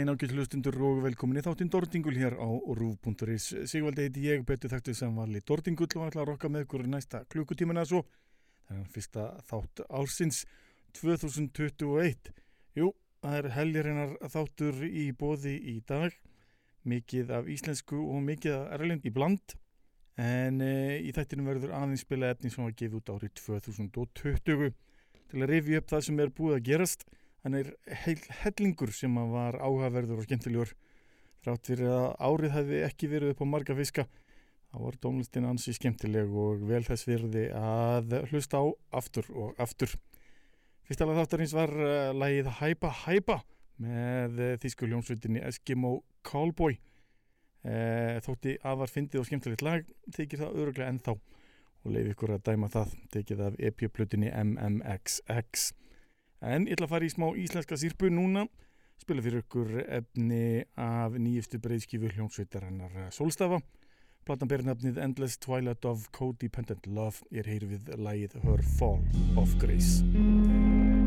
daginn ágætt hlustundur og velkomin í þáttinn Dordingul hér á rúf.is. Sigvaldi heiti ég, betur þekktu sem vali Dordingull og ætla að rokka með ykkur næsta klukkutíman eða svo. Það er fyrsta þátt ársins 2021. Jú, það er heljarinnar þáttur í bóði í dag. Mikið af íslensku og mikið af erlend í bland. En e, í þættinum verður aðeins spila efni sem var gefið út árið 2020 til að rifja upp það sem er búið að gerast. Hann er heil hellingur sem var áhugaverður og skemmtilegur þrátt fyrir að árið hefði ekki verið upp á marga fiska. Það var tónlistin ansi skemmtileg og vel þess virði að hlusta á aftur og aftur. Fyrst alveg þáttarins var uh, lagið Hæpa Hæpa með uh, þýsku ljónsveitinni Eskimo Callboy. Uh, þótti afar fyndið og skemmtilegt lag, þykir það öruglega ennþá og leiði ykkur að dæma það, tekið af EP-plutinni MMXX. En ég ætla að fara í smá íslenska sírpu núna, spila fyrir ykkur efni af nýjustu breyðskifu hljómsveitarinnar Solstafa. Platan ber nafnið Endless Twilight of Codependent Love. Ég er heyri við lagið Her Fall of Grace.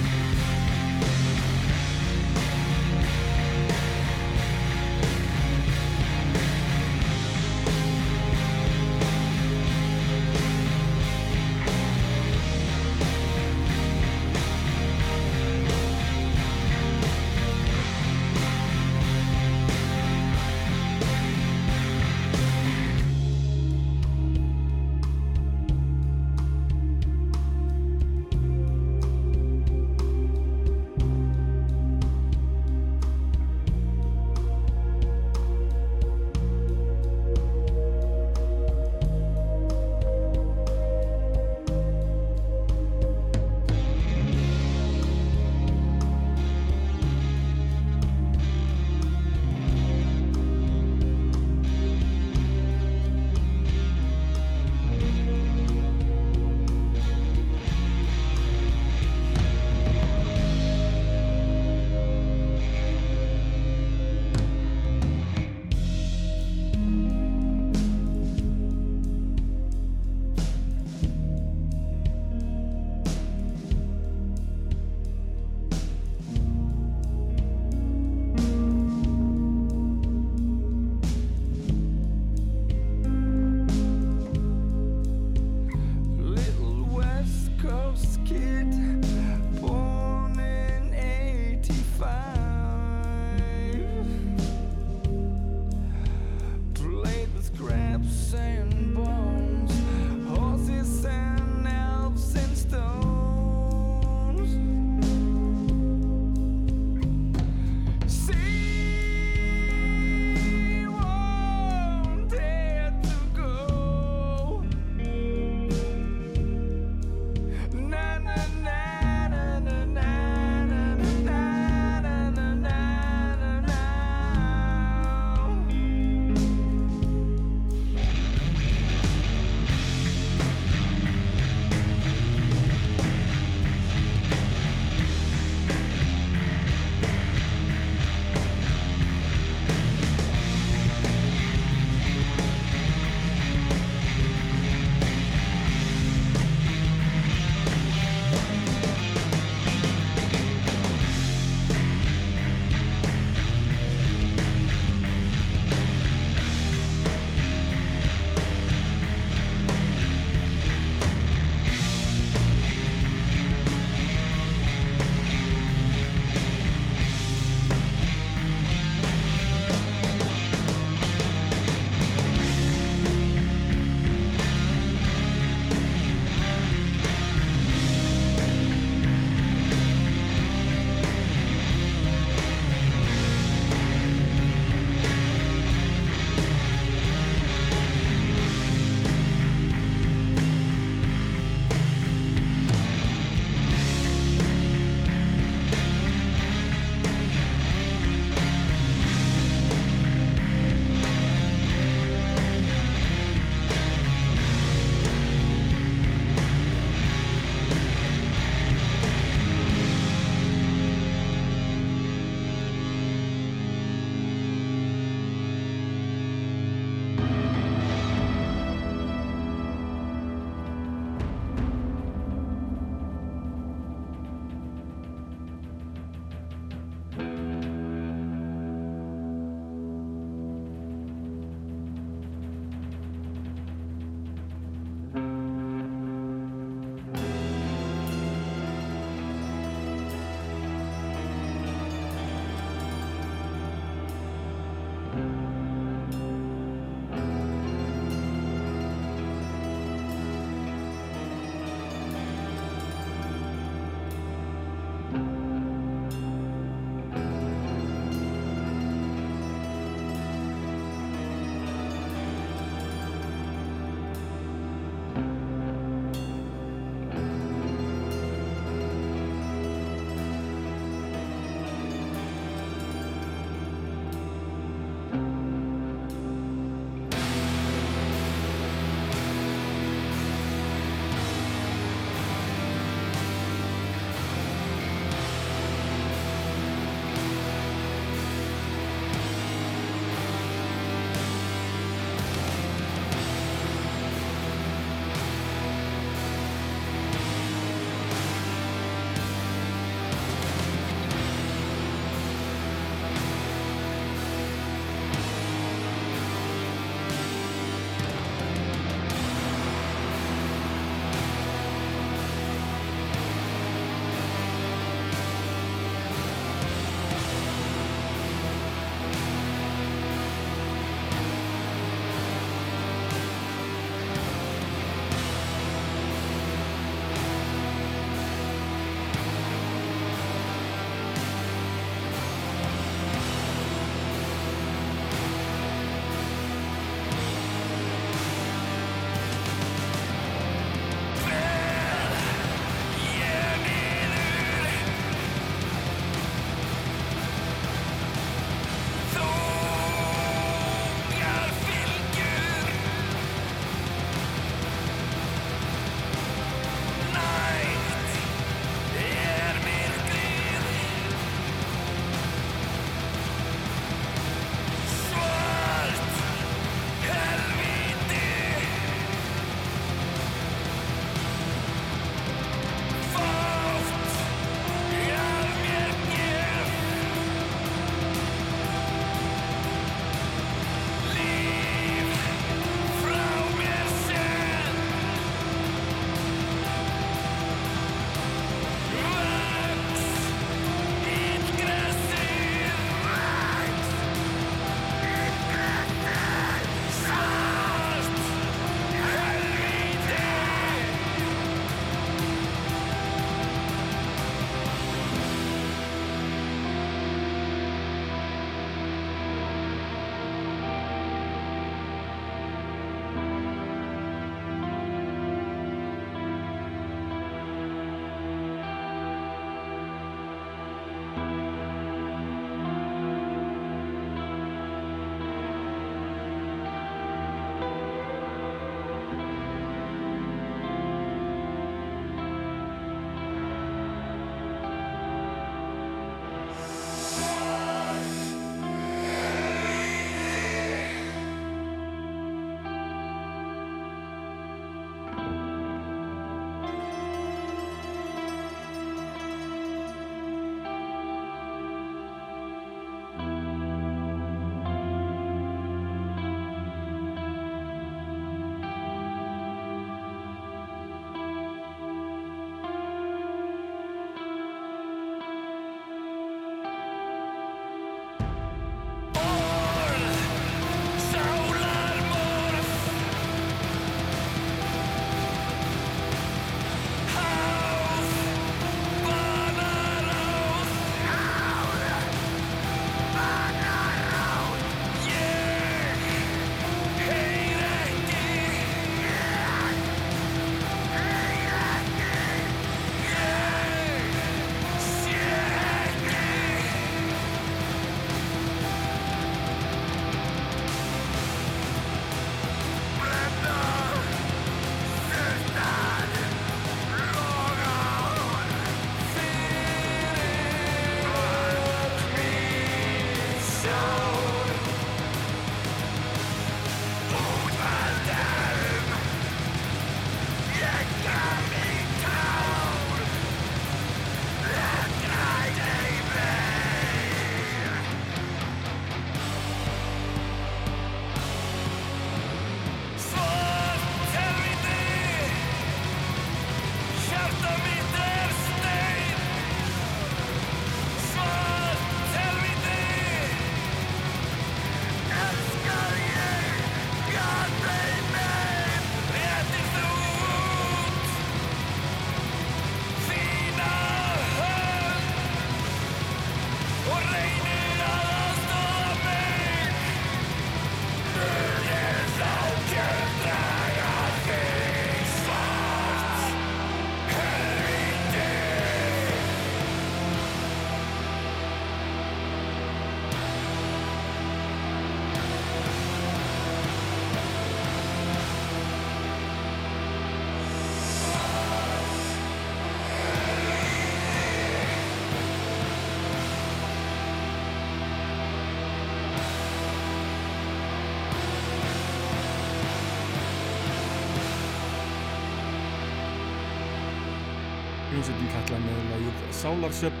Sálarsöpp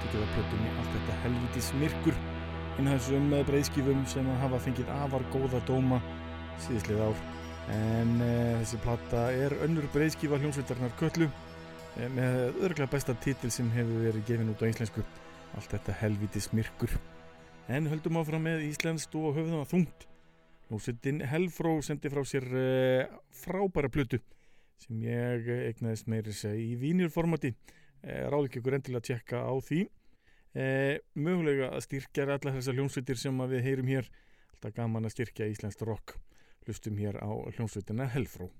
tekið að plötunni allt þetta helvítis myrkur. Inn að þessum með breyðskífum sem hafa fengið afar góða dóma síðuslið ár. En e, þessi plata er önnur breyðskífa hljómsveitarnar Köllu e, með örglega besta titil sem hefur verið gefin út á íslensku. Allt þetta helvítis myrkur. En höldum áfram með íslenskt og höfðum að þungt. Hljómsveitin Helfró sendi frá sér e, frábæra plötu sem ég eignaðist meiri í vínirformati eh, ráð ekki ykkur endilega að tjekka á því. Eh, mögulega að styrkja allar þessar hljómsveitir sem við heyrum hér. Alltaf gaman að styrkja íslenskt rock. Hlustum hér á hljómsveitina Helfró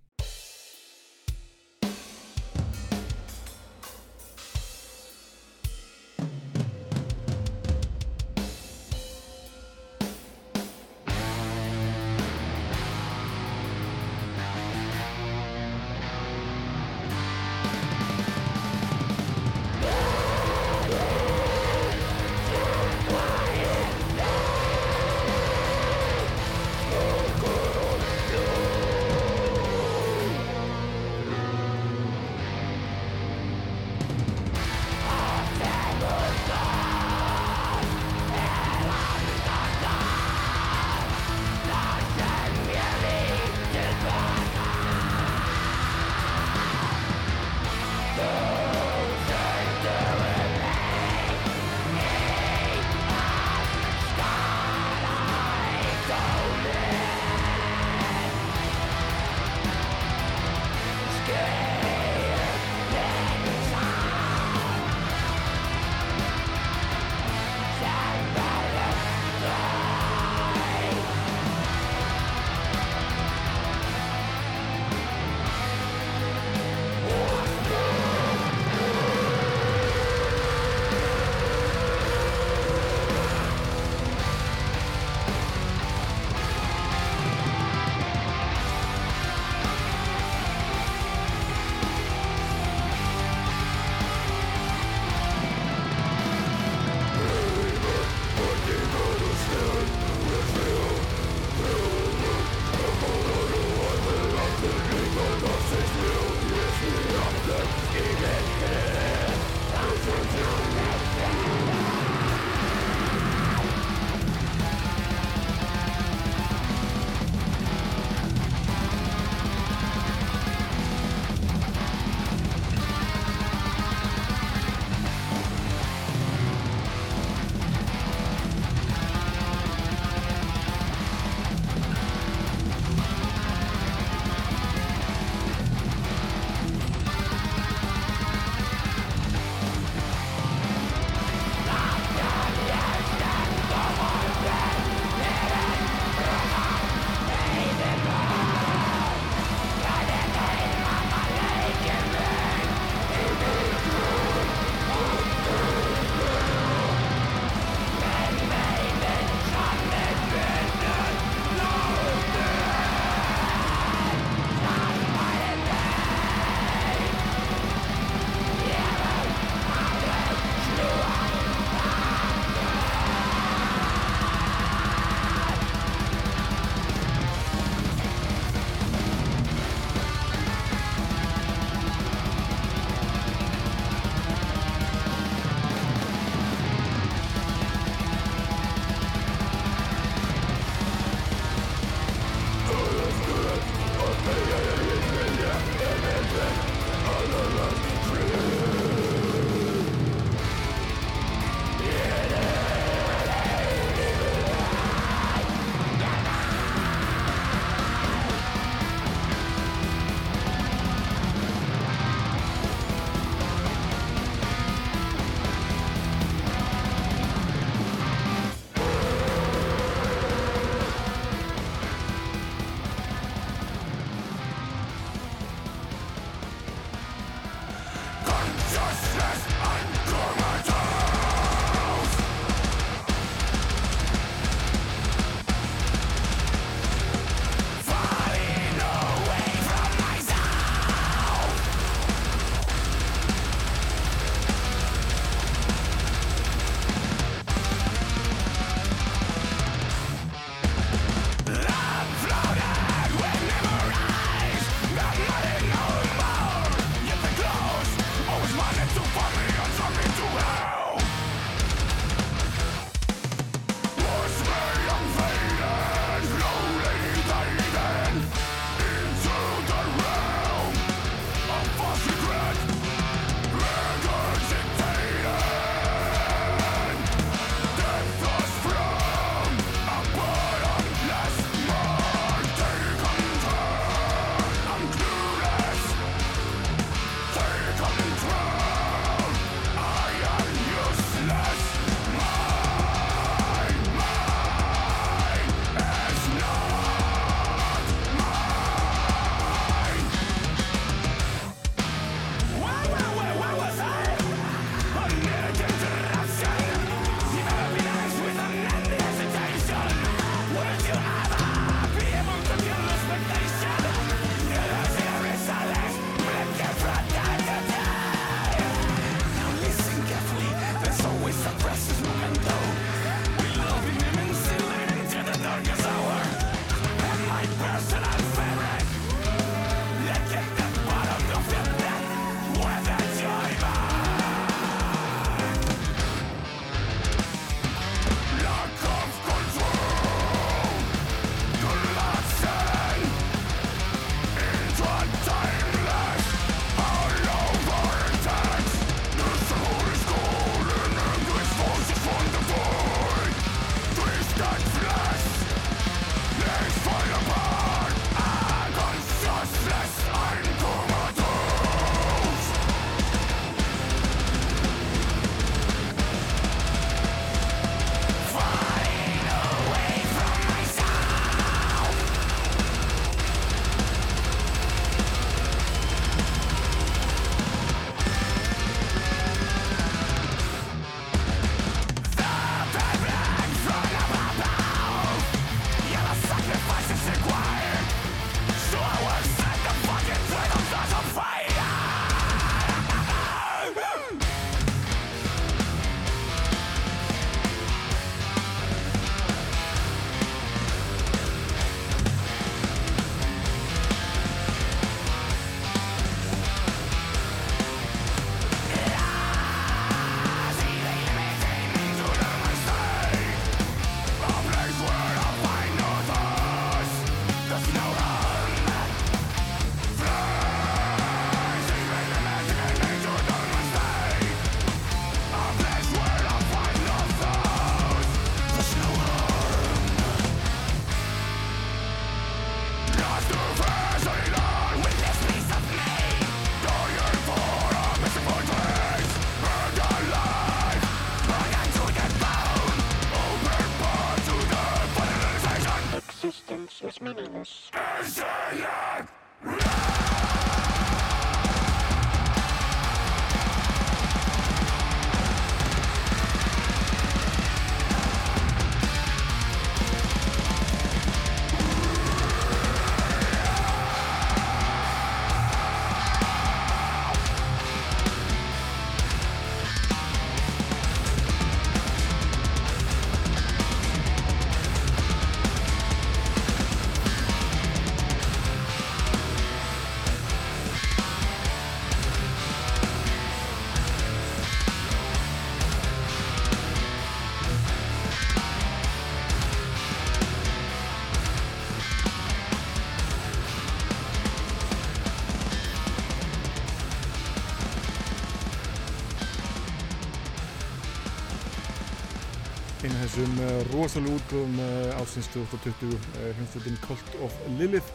þessum uh, rosalega útgóðum uh, ásins 2020 uh, hljómsveitin Cult of Lilith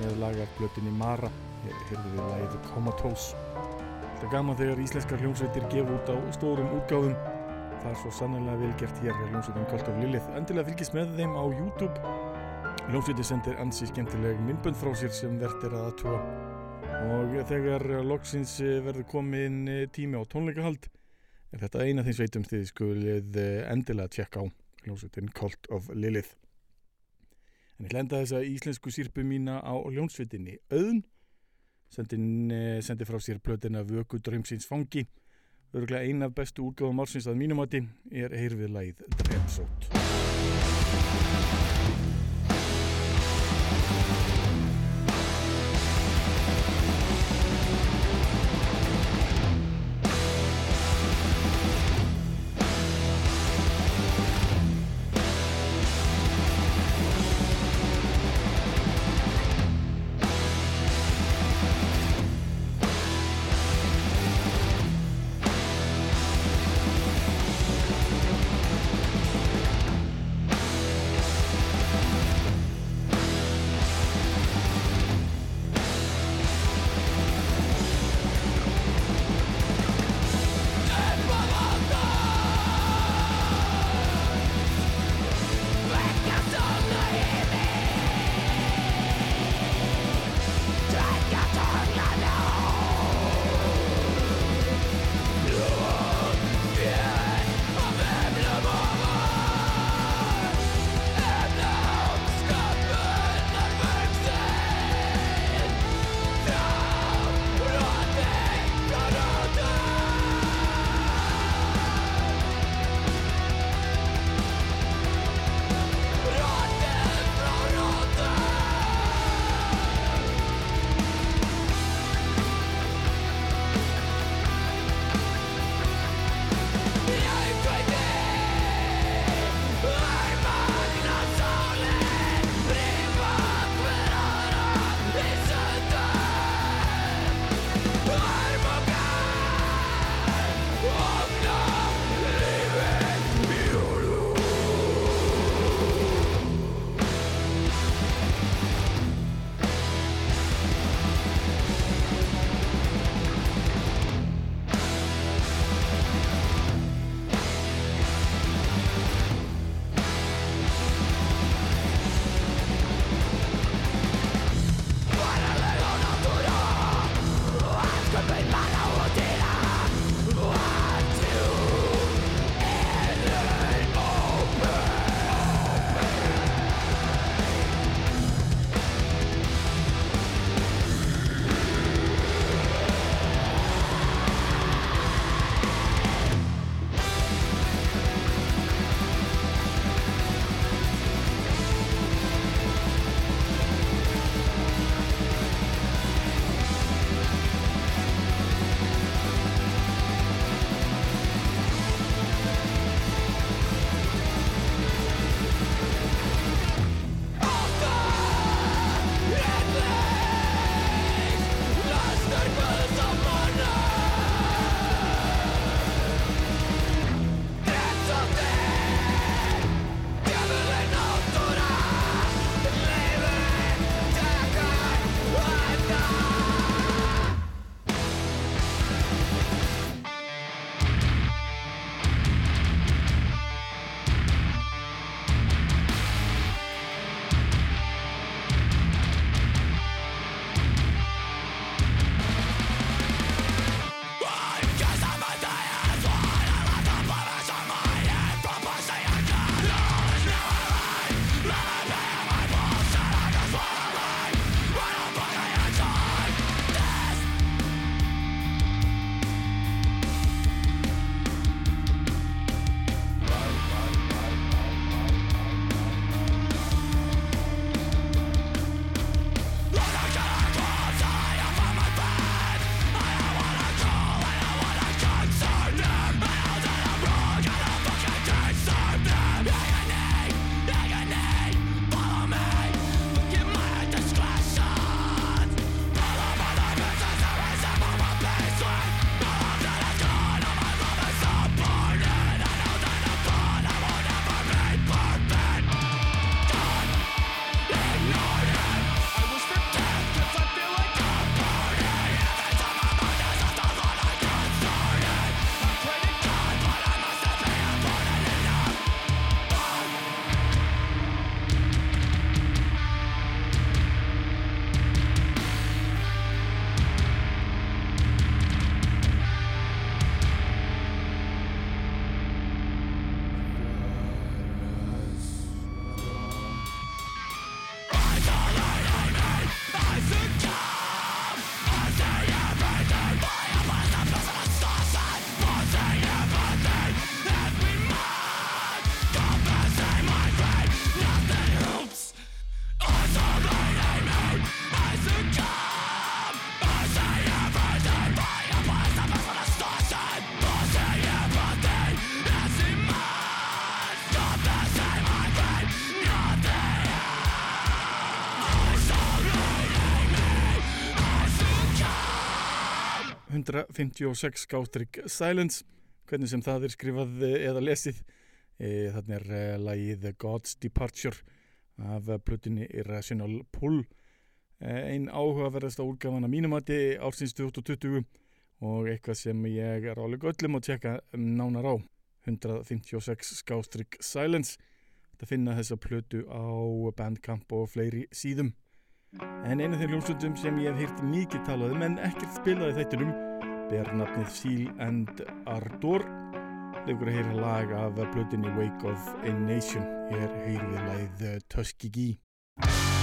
með lagarblötinni Mara. Hér heyrðum við lagið Comatose. Þetta er gaman þegar íslenskar hljómsveitir gefa út á stórum útgáðum það er svo sannlega vel gert hér hljómsveitin Cult of Lilith. Endilega fylgist með þeim á YouTube. Hljómsveitir sendir ansi skemmtileg myndbönd frá sér sem verðt er að aðtúa og þegar loksins uh, verður komin uh, tími á tónleikahald er þetta eina þeim sveitum þið skulið eh, endilega tjekka á hljómsveitin Cult of Lilith. En ég lenda þessa íslensku sírpu mína á hljómsveitinni Öðn sendin, eh, sendi frá sér plötina Vöku Drömsins fangi. Örgulega eina af bestu útgáðum ársins að mínumati er heyrfið Dreadsót Dreadsót 156 skástrygg Silence. Hvernig sem það er skrifað eh, eða lesið e, þannig er e, lagið God's Departure af plutinni Irrational Pull. E, ein áhugaverðasta úrgafan að mínumati ársins 2020 og eitthvað sem ég er álega öllum að tjekka nánar á. 156 skástrygg Silence. Þetta finna þessa plötu á Bandcamp og fleiri síðum. En einu af þeir ljónsundum sem ég hef hýrt mikið talað um en ekkert spilaði þættinum ber nafnið Seal and Ardor leikur að heyra lag af blöðinni Wake of a Nation. Hér heyrum við lagið Tuskegee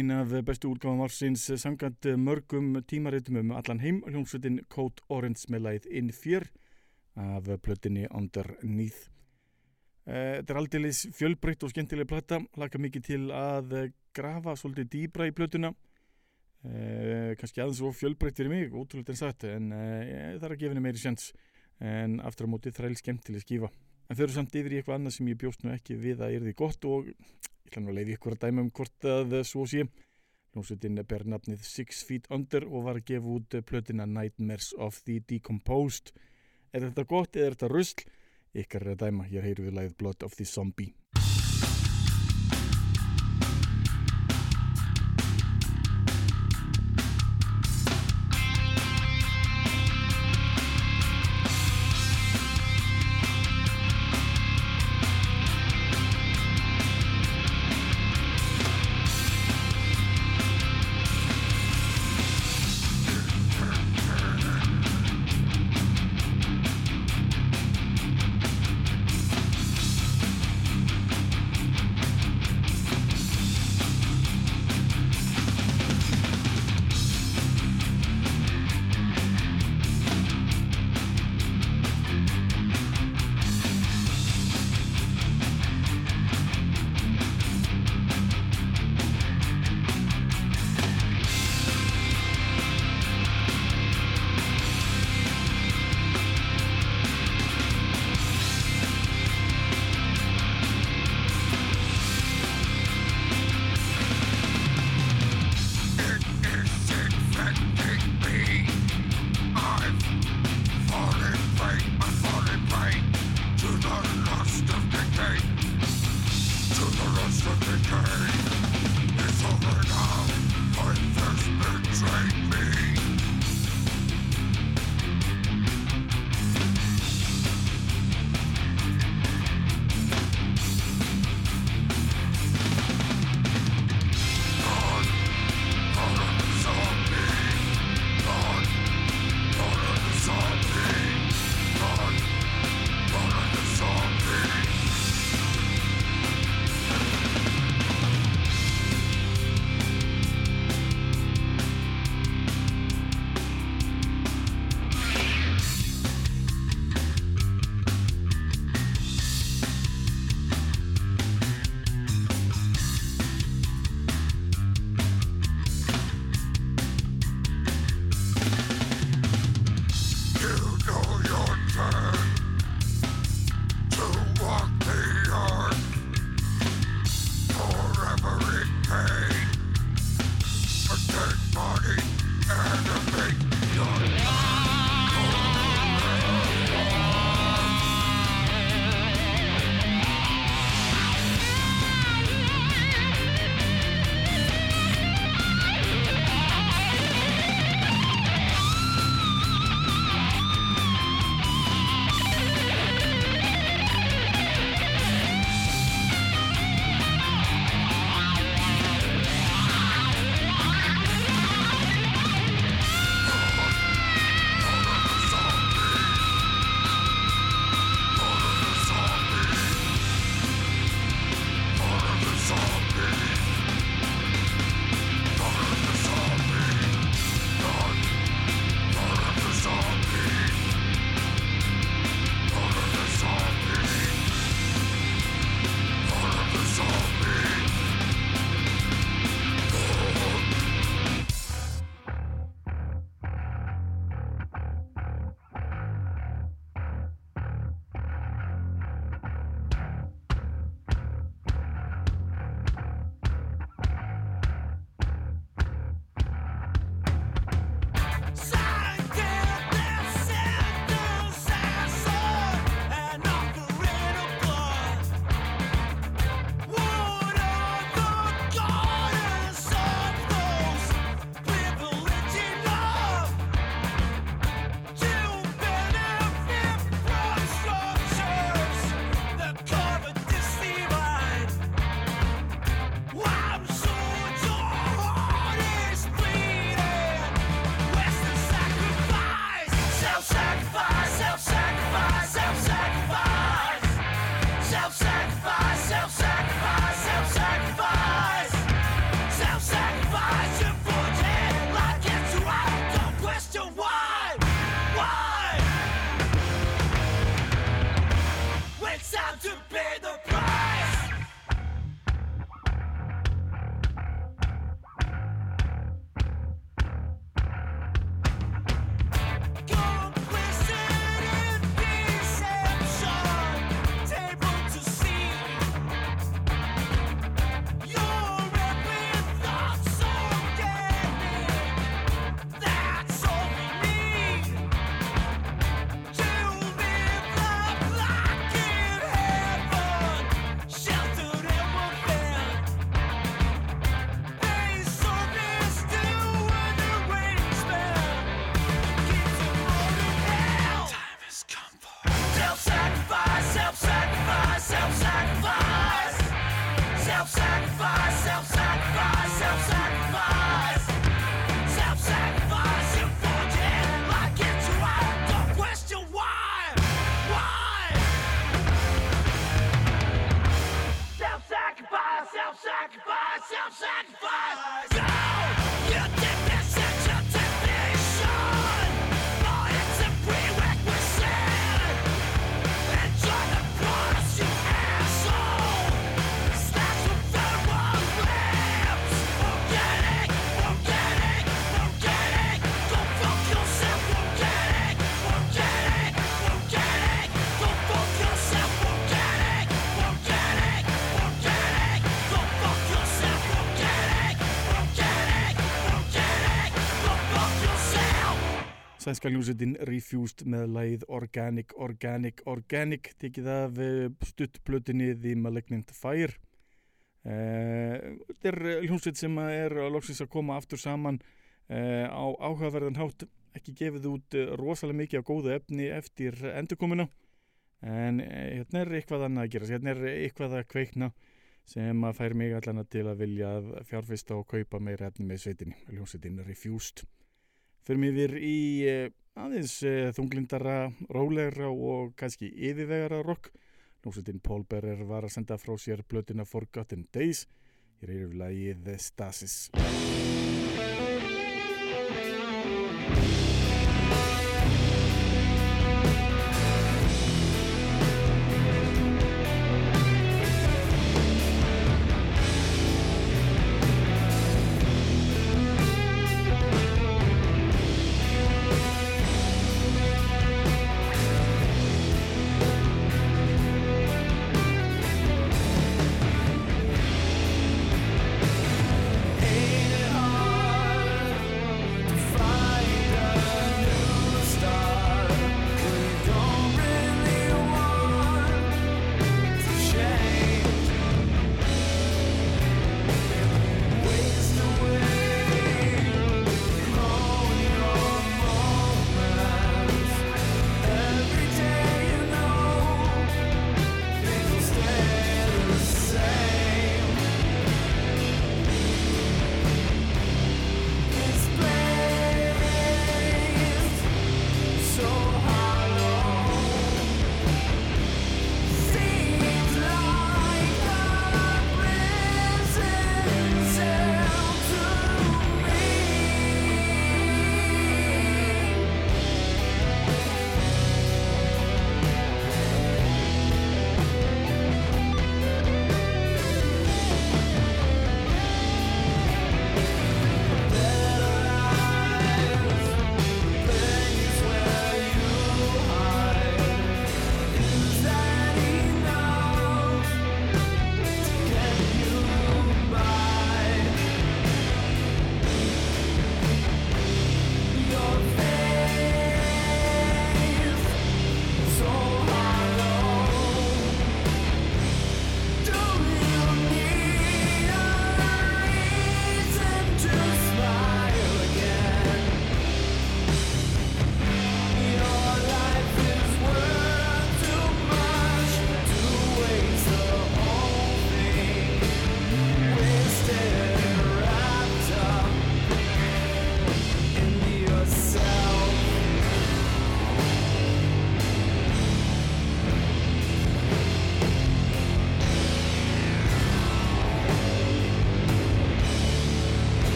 Ein af bestu útgáfum ársins sangant mörgum tímaritum um allan heim hljómsveitin Code Orange með læð inn fyrr af plötinni Underneath. Eh, Þetta er aldeilis fjölbreytt og skemmtileg plata, laka mikið til að grafa svolítið dýbra í plötuna. Eh, kannski aðeins og fjölbreytt fyrir mig, ótrúlega en satt, en eh, það er að gefa henni meiri sjans en aftur á móti þræl skemmtileg skífa. En þau eru samt yfir í eitthvað annað sem ég bjóst nú ekki við að yrði gott og ég ætla nú að leiði ykkur að dæma um hvort að svo sé. Hljómsveitin ber nafnið Six Feet Under og var að gefa út plötina Nightmares of the Decomposed. Er þetta gott eða er þetta rusl? Ykkar er að dæma, hér heyru við læð Blood of the Zombie. Sænska hljómsveitin Refused með lagið Organic, Organic, Organic tekið af eh, stuttplötinni The Malignant Fire. Eh, Þetta er hljómsveit sem að er að loksins að koma aftur saman eh, á áhugaverðan hátt. Ekki gefið út eh, rosalega mikið á góðu efni eftir endurkomuna. En eh, hérna er eitthvað annað að gera hérna er eitthvað að kveikna sem að fær mig allan til að vilja að fjárfista og kaupa meira efni með sveitinni hljómsveitin Refused mig yfir í eh, aðeins eh, þunglindara, rólegra og kannski yfirvegara rock. Hljómsveitin Paul Bearer var að senda frá sér blötuna Forgotten Days. Hér er yfir lagið The Stasis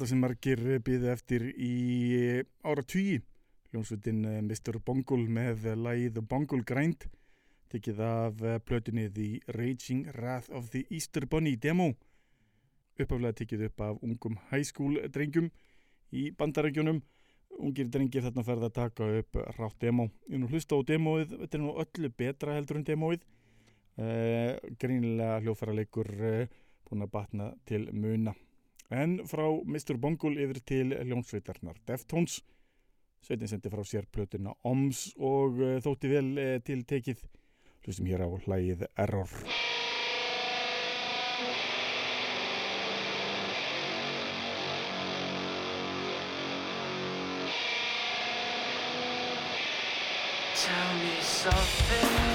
Plata sem margir býðu eftir í ára tugi. Ljónsveitin eh, Mr. Bungle með lagið Bungle Grind tekið af eh, plötunni The Raging Wrath of the Easter Bunny demo uppaflega tekið upp af ungum high school drengjum í bandarækjunum ungir drengir þarna ferða að taka upp rátt demo ég nú hlusta á demóið, þetta er nú öllu betra heldur en demóið uh, greinilega hljófæra leikur uh, búin að batna til muna en frá Mr. Bungle yfir til hljónsveitarnar Deftones sveitin sendi frá sér plötuna OMS og uh, þótti vel uh, til tekið hlustum hér á hlægið Error Tell me something.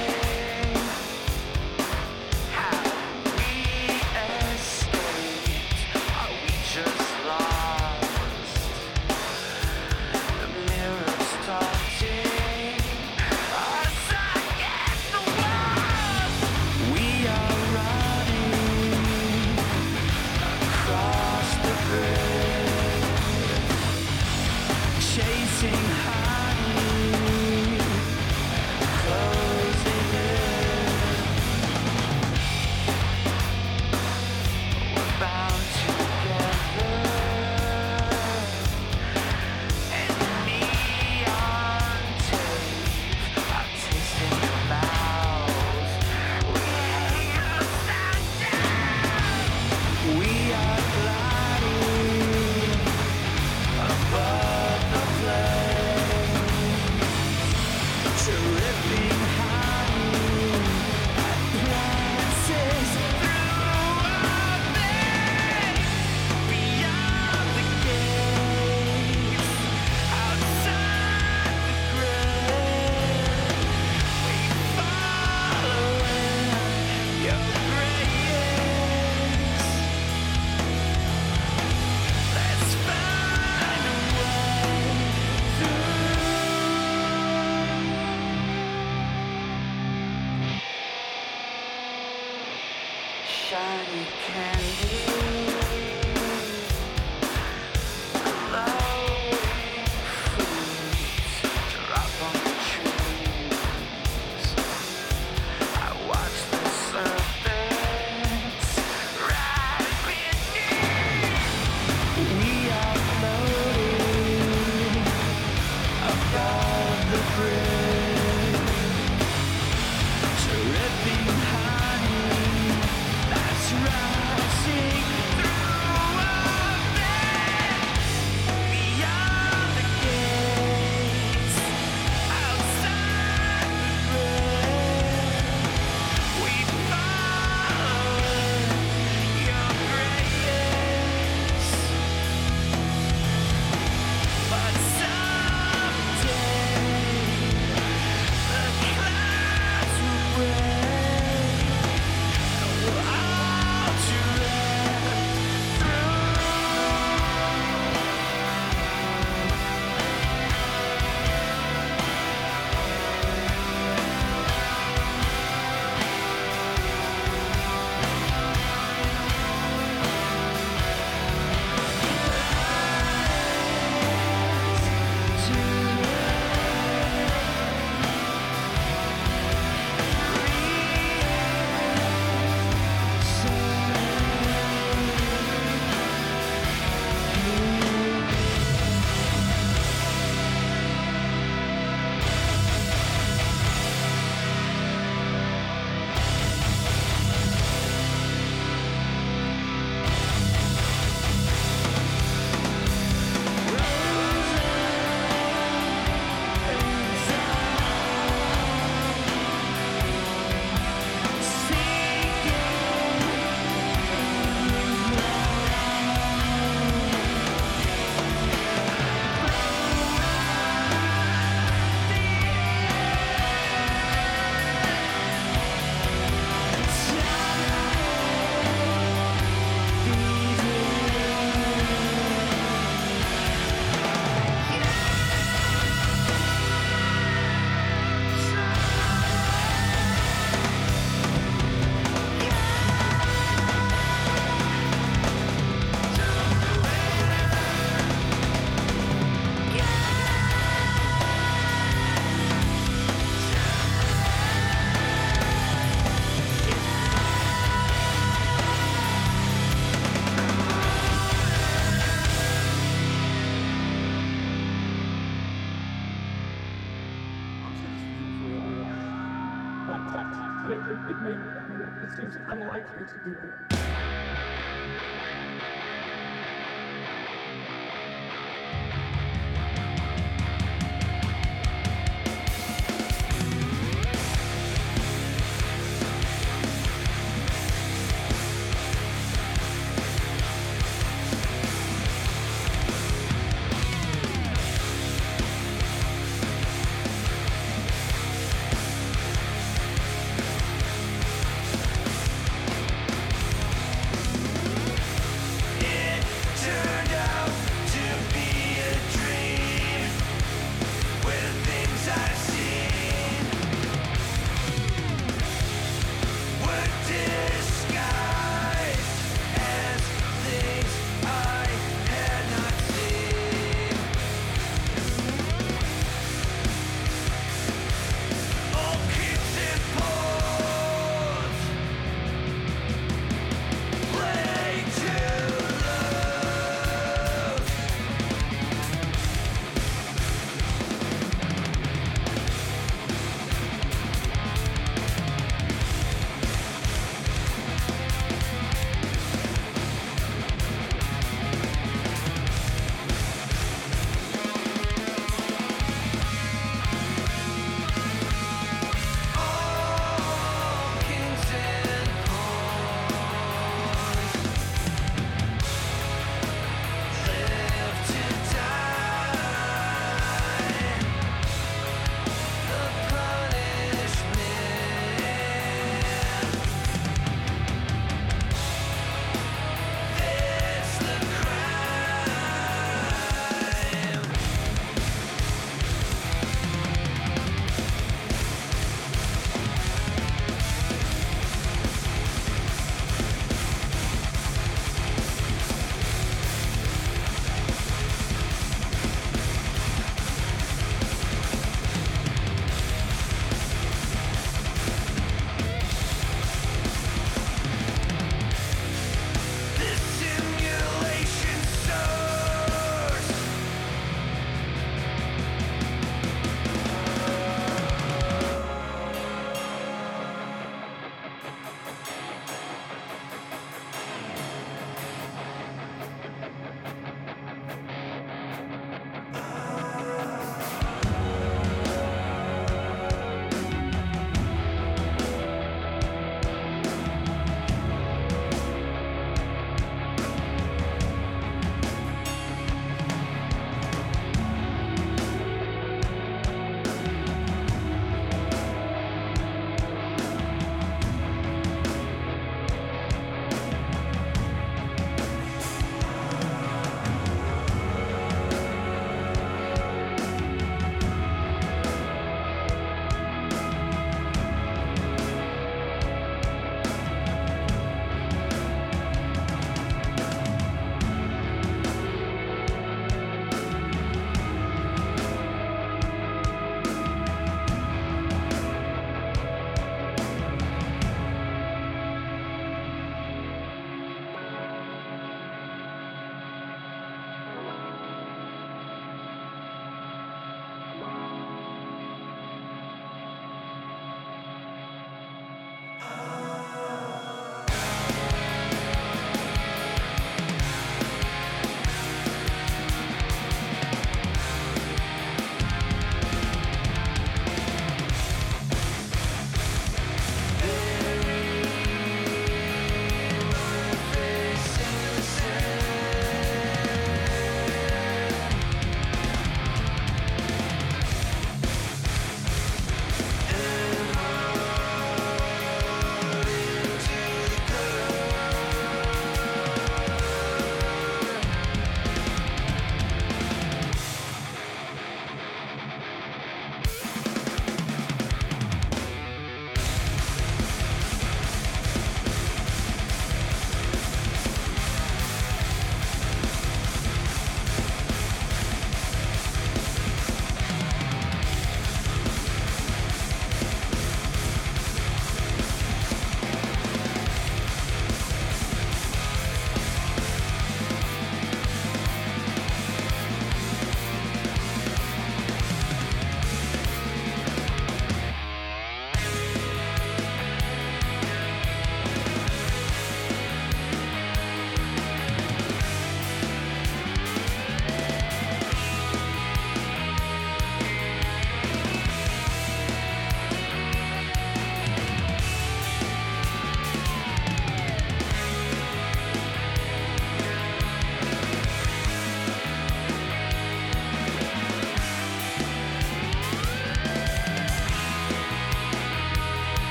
Seems unlikely to do it.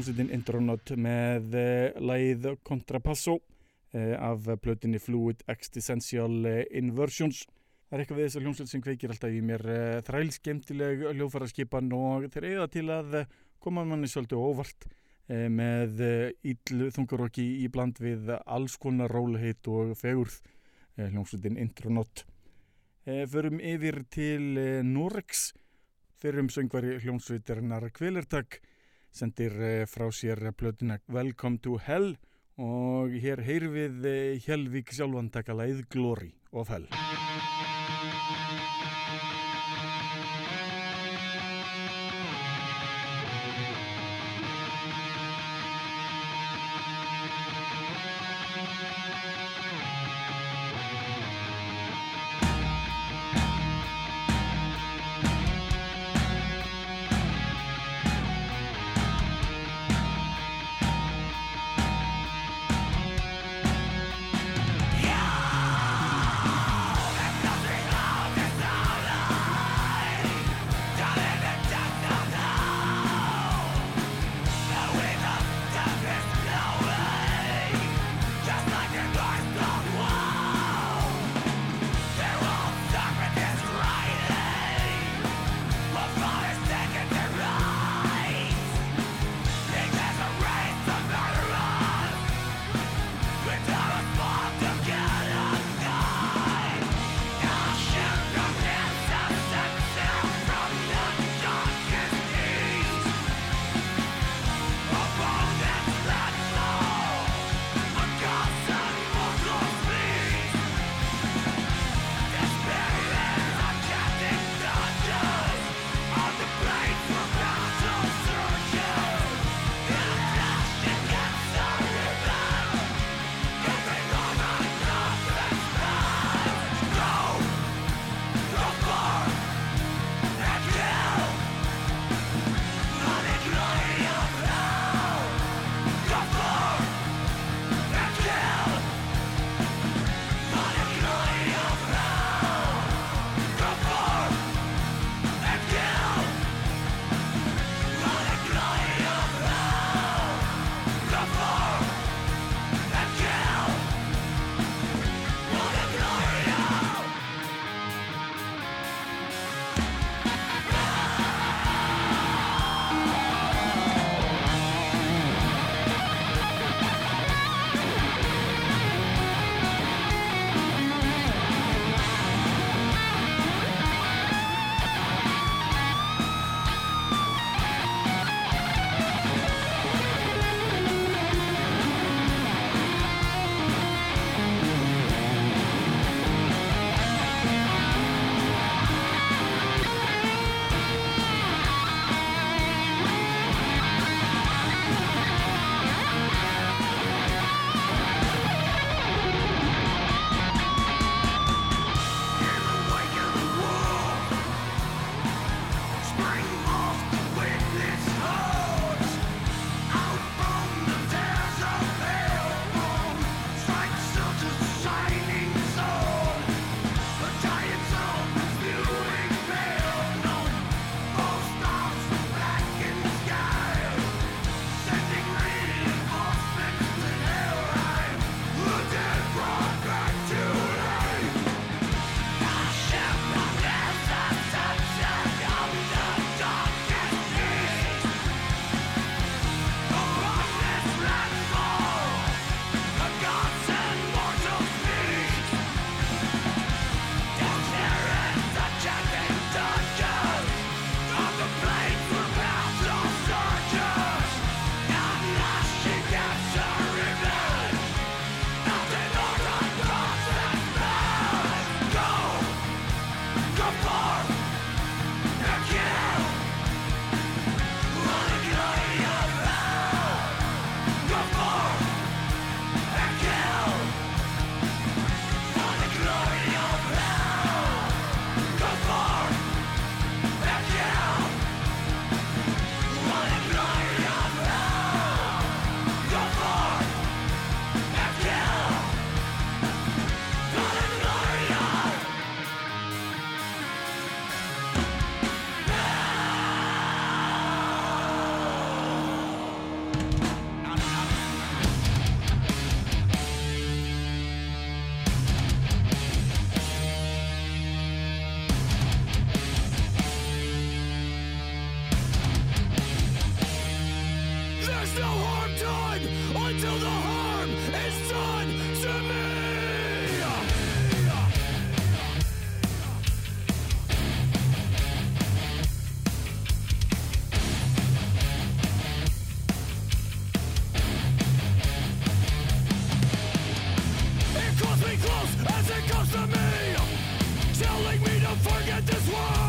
Hljómsveitin Intronaut með uh, lagið Contrapasso uh, af plötinni Fluid Existential uh, Inversions. Það er eitthvað við þessar hljómsveit sem kveikir alltaf í mér þrælskemtileg hljófaraskipan og þeir eiga til að koma manni svolítið óvart með íllu þungarokki í bland við alls konar róleheit og fegurð hljómsveitin Intronaut. Förum yfir til Norex fyrrum söngvari hljómsveitarinnar Kvelertak sendir eh, frá sér plötuna Welcome to Hell og hér heyr við eh, Hjelvík sjálfan taka lagið Glory of Hell. comes to me Telling me to forget this world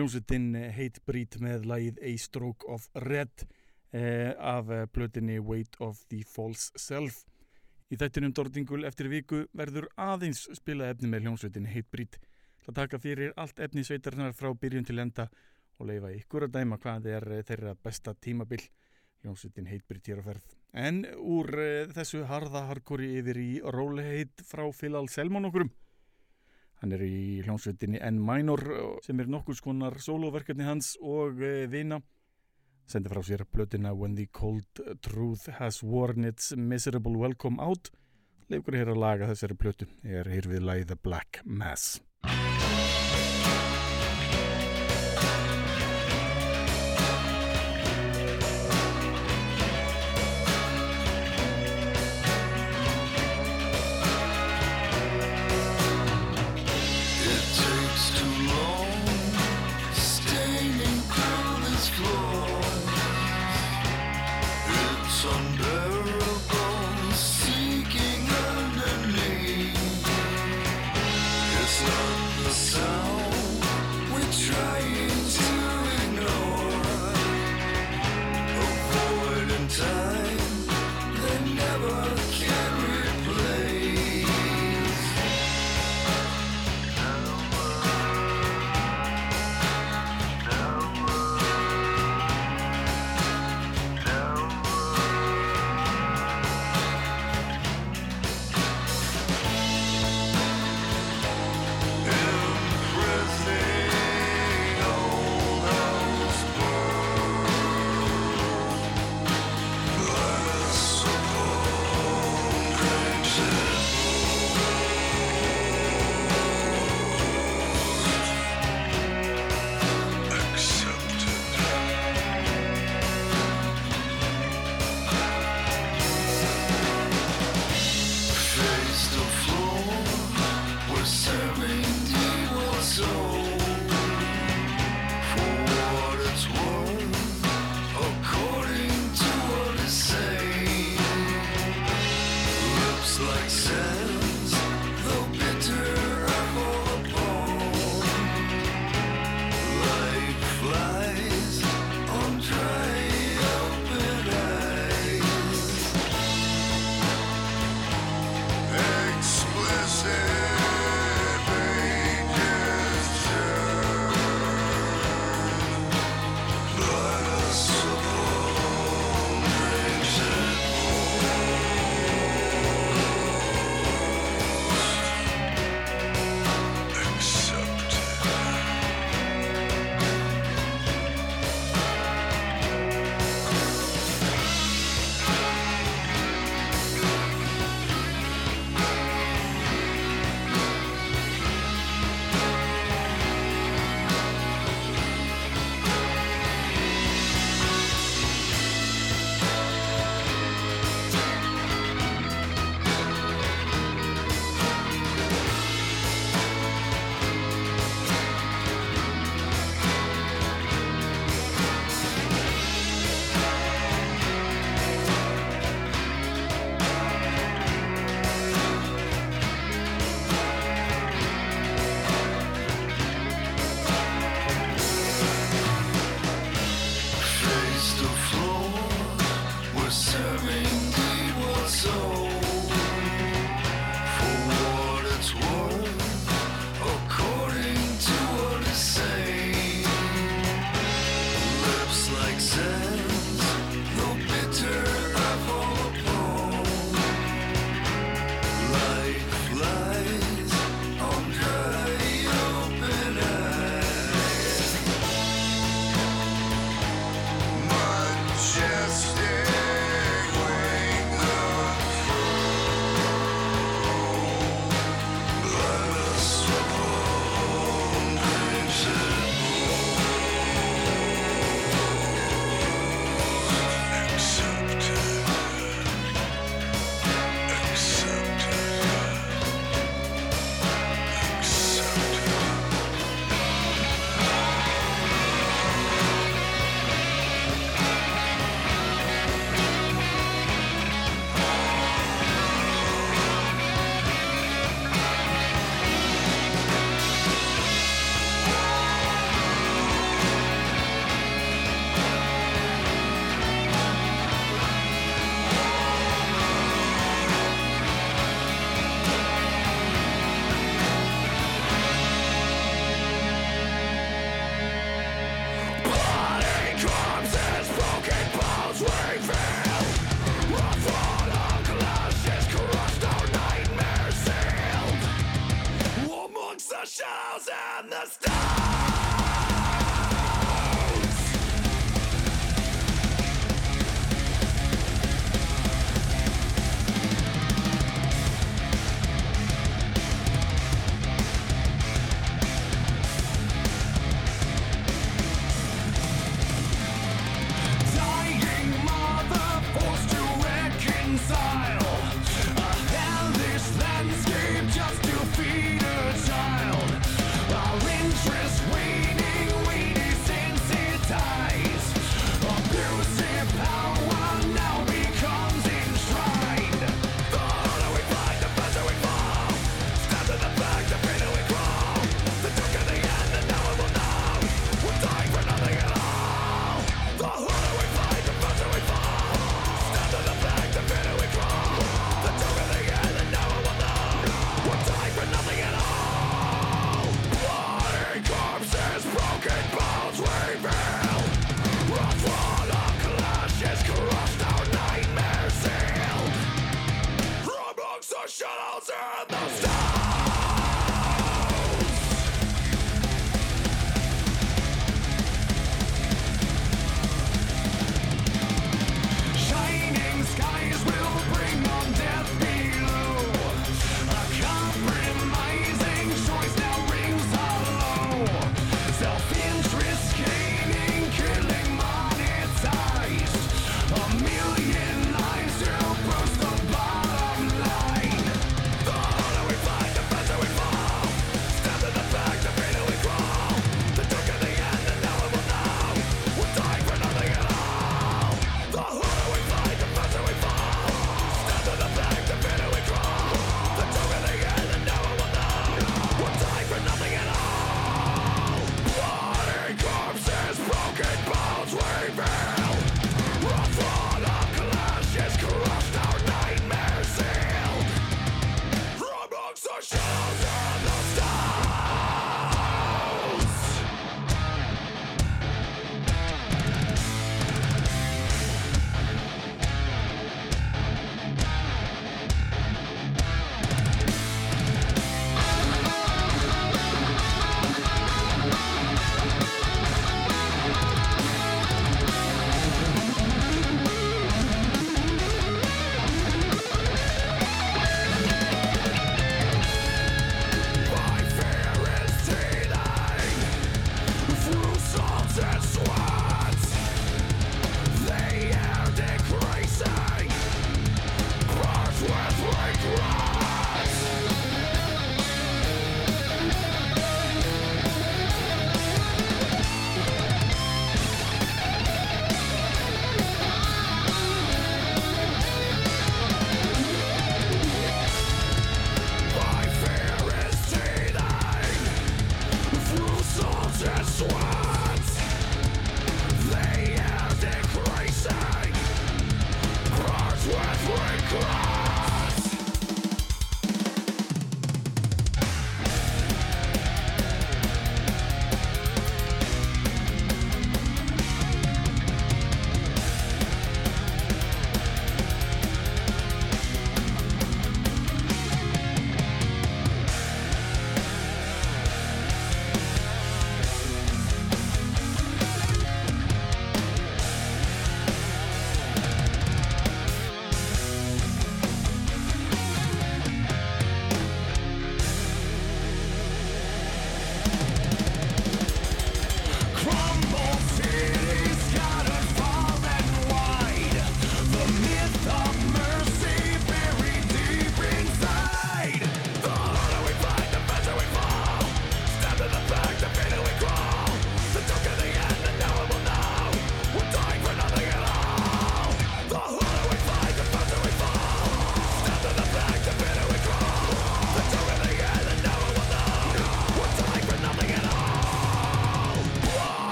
Hljómsveitin eh, heit brít með lagið A Stroke of Red eh, af eh, plötinni Weight of the False Self. Í þættinum Dordingul eftir viku verður aðeins spila efni með hljómsveitin heit brít. Það taka fyrir allt efni sveitarnar frá byrjun til enda og leifa ykkur að dæma hvað er eh, þeirra besta tímabil. Hljómsveitin heit brít hér á ferð. En úr eh, þessu harða harkori yfir í róleheit frá Filal Selmón okkurum. Hann er í hljómsveitinni N minor sem er nokkurs konar soloverkefni hans og eh, vina. Sendi frá sér blötina When the Cold Truth Has Worn Its Miserable Welcome Out. Leifgur hér að laga þessari blötu er hér við læða Black Mass.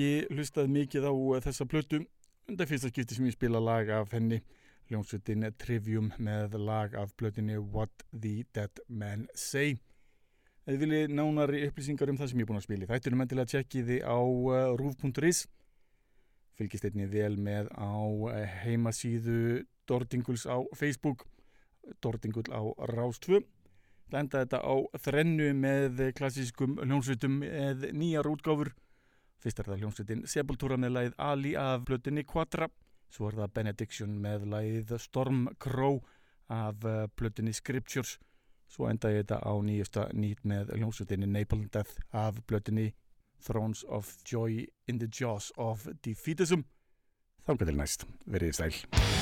Ekki hlustað mikið á uh, þessa plötu. Það er fyrsta skipti sem ég spila lag af henni. Ljónsveitin Trivium með lag af plötunni What the Dead Men Say. Ef þið viljið nánari upplýsingar um það sem ég er búin að spila í þættunum endilega tjekkið þið á uh, rúf.is fylgist einnig vel með á uh, heimasíðu Dordinguls á Facebook Dordingull á Rástvö lenda þetta á þrennu með klassískum hljónsveitum með nýjar útgáfur fyrst er það hljónsveitin Sepultura með lagið Ali af blötinni Quatra svo er það Benediction með lagið Storm Crow af uh, blötinni Scriptures. Svo enda ég þetta á nýjasta nýtt með hljónsveitinni Napalm Death af blötinni Thrones of Joy in the Jaws of Defeatism. Þannig til næst, verið sæl